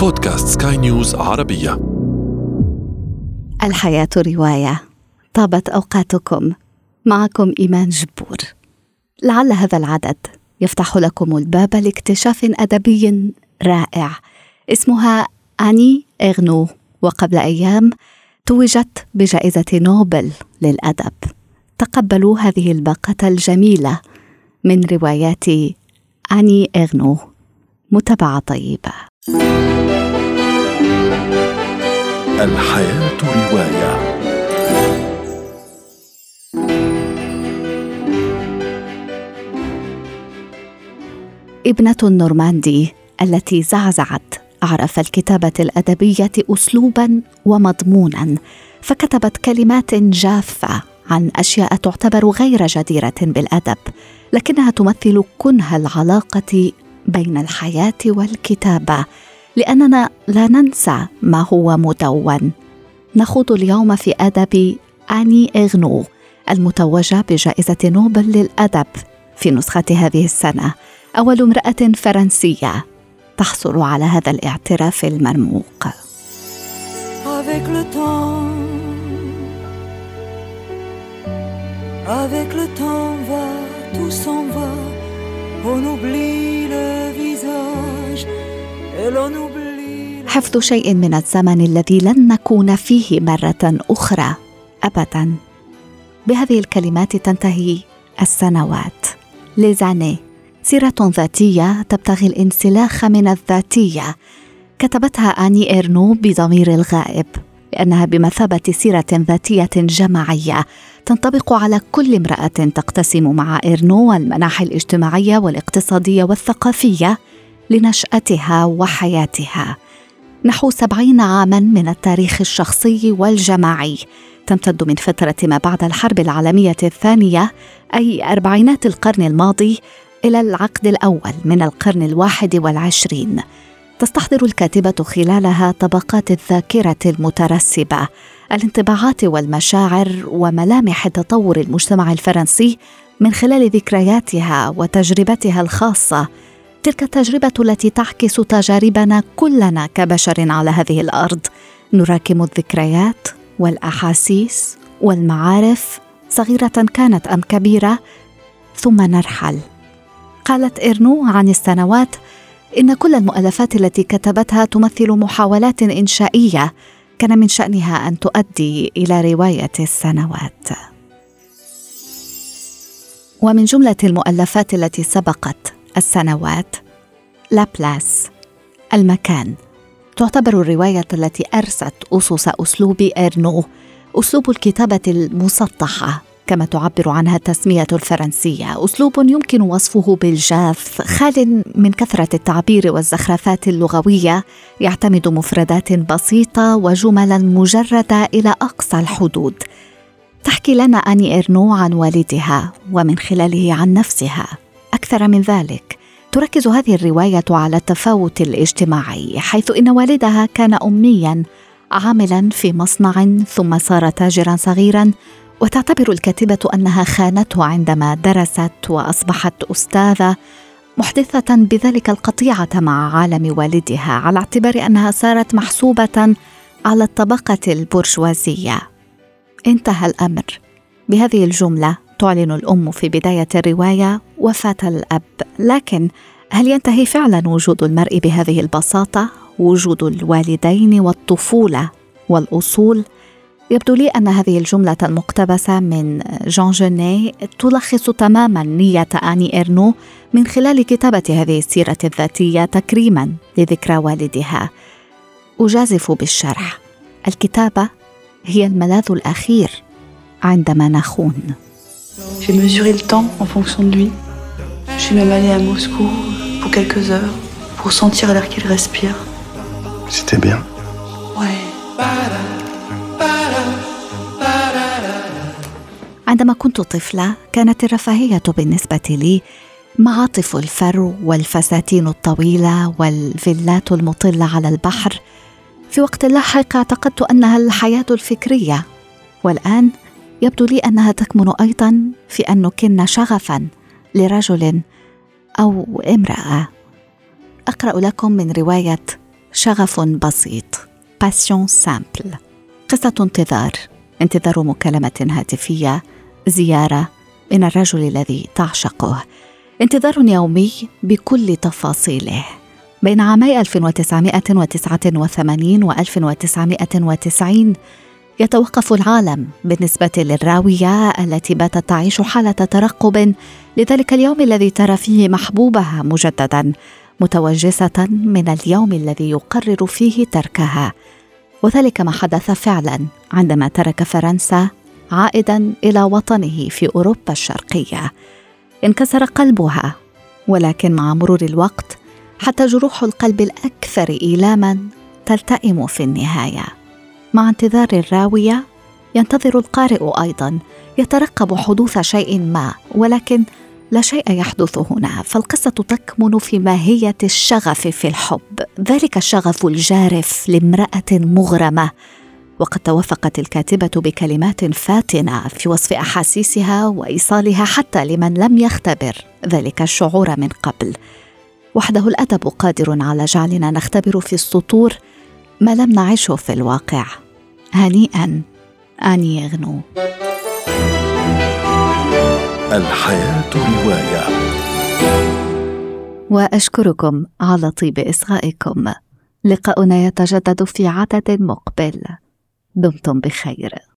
بودكاست سكاي نيوز عربية. الحياة رواية. طابت أوقاتكم. معكم إيمان جبور. لعل هذا العدد يفتح لكم الباب لاكتشاف أدبي رائع. اسمها أني إغنو. وقبل أيام توجت بجائزة نوبل للأدب. تقبلوا هذه الباقة الجميلة من روايات أني إغنو. متابعة طيبة. الحياة رواية. ابنة النورماندي التي زعزعت أعرف الكتابة الأدبية أسلوبا ومضمونا فكتبت كلمات جافة عن أشياء تعتبر غير جديرة بالأدب لكنها تمثل كنه العلاقة بين الحياة والكتابة لأننا لا ننسى ما هو مدون. نخوض اليوم في أدب آني إغنو المتوجة بجائزة نوبل للأدب في نسخة هذه السنة أول امرأة فرنسية تحصل على هذا الاعتراف المرموق. Avec le temps, avec le temps va, tout s'en va, on oublie حفظ شيء من الزمن الذي لن نكون فيه مرة أخرى أبدا. بهذه الكلمات تنتهي السنوات. ليزاني سيرة ذاتية تبتغي الانسلاخ من الذاتية. كتبتها آني إيرنو بضمير الغائب لأنها بمثابة سيرة ذاتية جماعية تنطبق على كل امرأة تقتسم مع إيرنو المناحي الاجتماعية والاقتصادية والثقافية. لنشأتها وحياتها. نحو سبعين عاما من التاريخ الشخصي والجماعي. تمتد من فترة ما بعد الحرب العالمية الثانية أي أربعينات القرن الماضي إلى العقد الأول من القرن الواحد والعشرين. تستحضر الكاتبة خلالها طبقات الذاكرة المترسبة الانطباعات والمشاعر وملامح تطور المجتمع الفرنسي من خلال ذكرياتها وتجربتها الخاصة. تلك التجربة التي تعكس تجاربنا كلنا كبشر على هذه الأرض. نراكم الذكريات والأحاسيس والمعارف صغيرة كانت أم كبيرة ثم نرحل. قالت إرنو عن السنوات إن كل المؤلفات التي كتبتها تمثل محاولات إنشائية. كان من شأنها أن تؤدي إلى رواية السنوات. ومن جملة المؤلفات التي سبقت السنوات. La Place المكان. تعتبر الرواية التي أرست أسس أسلوب إرنو أسلوب الكتابة المسطحة كما تعبر عنها التسمية الفرنسية. أسلوب يمكن وصفه بالجاف خال من كثرة التعبير والزخرفات اللغوية يعتمد مفردات بسيطة وجملا مجردة إلى أقصى الحدود. تحكي لنا أني إرنو عن والدها ومن خلاله عن نفسها. أكثر من ذلك. تركز هذه الرواية على التفاوت الاجتماعي حيث إن والدها كان أمنيا عاملا في مصنع ثم صار تاجرا صغيرا وتعتبر الكاتبة أنها خانته عندما درست وأصبحت أستاذة محدثة بذلك القطيعة مع عالم والدها على اعتبار أنها صارت محسوبة على الطبقة البرجوازية. انتهى الأمر. بهذه الجملة تعلن الأم في بداية الرواية وفاة الأب. لكن هل ينتهي فعلا وجود المرء بهذه البساطة؟ وجود الوالدين والطفولة والأصول؟ يبدو لي أن هذه الجملة المقتبسة من جون جوني تلخص تماما نية آني إرنو من خلال كتابة هذه السيرة الذاتية تكريما لذكرى والدها. أجازف بالشرح. الكتابة هي الملاذ الأخير عندما نخون. J'ai mesuré le temps en fonction de lui. Je suis même allée à Moscou pour quelques heures pour sentir l'air qu'il respire. C'était bien. Ouais. عندما كنت طفلة كانت الرفاهية بالنسبة لي معاطف الفرو والفساتين الطويلة والفيلات المطلة على البحر في وقت لاحق اعتقدت أنها الحياة الفكرية والآن يبدو لي أنها تكمن أيضا في أن نكن شغفا لرجل أو امرأة. أقرأ لكم من رواية شغف بسيط. Passion simple قصة انتظار. انتظار مكالمة هاتفية. زيارة من الرجل الذي تعشقه. انتظار يومي بكل تفاصيله. بين عامي 1989 و 1990 يتوقف العالم بالنسبة للراوية التي باتت تعيش حالة ترقب لذلك اليوم الذي ترى فيه محبوبها مجددا متوجسة من اليوم الذي يقرر فيه تركها. وذلك ما حدث فعلا عندما ترك فرنسا عائدا إلى وطنه في أوروبا الشرقية. انكسر قلبها ولكن مع مرور الوقت حتى جروح القلب الأكثر إيلاما تلتئم في النهاية. مع انتظار الراوية ينتظر القارئ أيضا يترقب حدوث شيء ما ولكن لا شيء يحدث هنا فالقصة تكمن في ماهية الشغف في الحب ذلك الشغف الجارف لامرأة مغرمة. وقد توافقت الكاتبة بكلمات فاتنة في وصف أحاسيسها وإيصالها حتى لمن لم يختبر ذلك الشعور من قبل. وحده الأدب قادر على جعلنا نختبر في السطور ما لم نعشه في الواقع. هنيئا ان يغنو. الحياة رواية. وأشكركم على طيب إصغائكم. لقاؤنا يتجدد في عدد مقبل. دمتم بخير.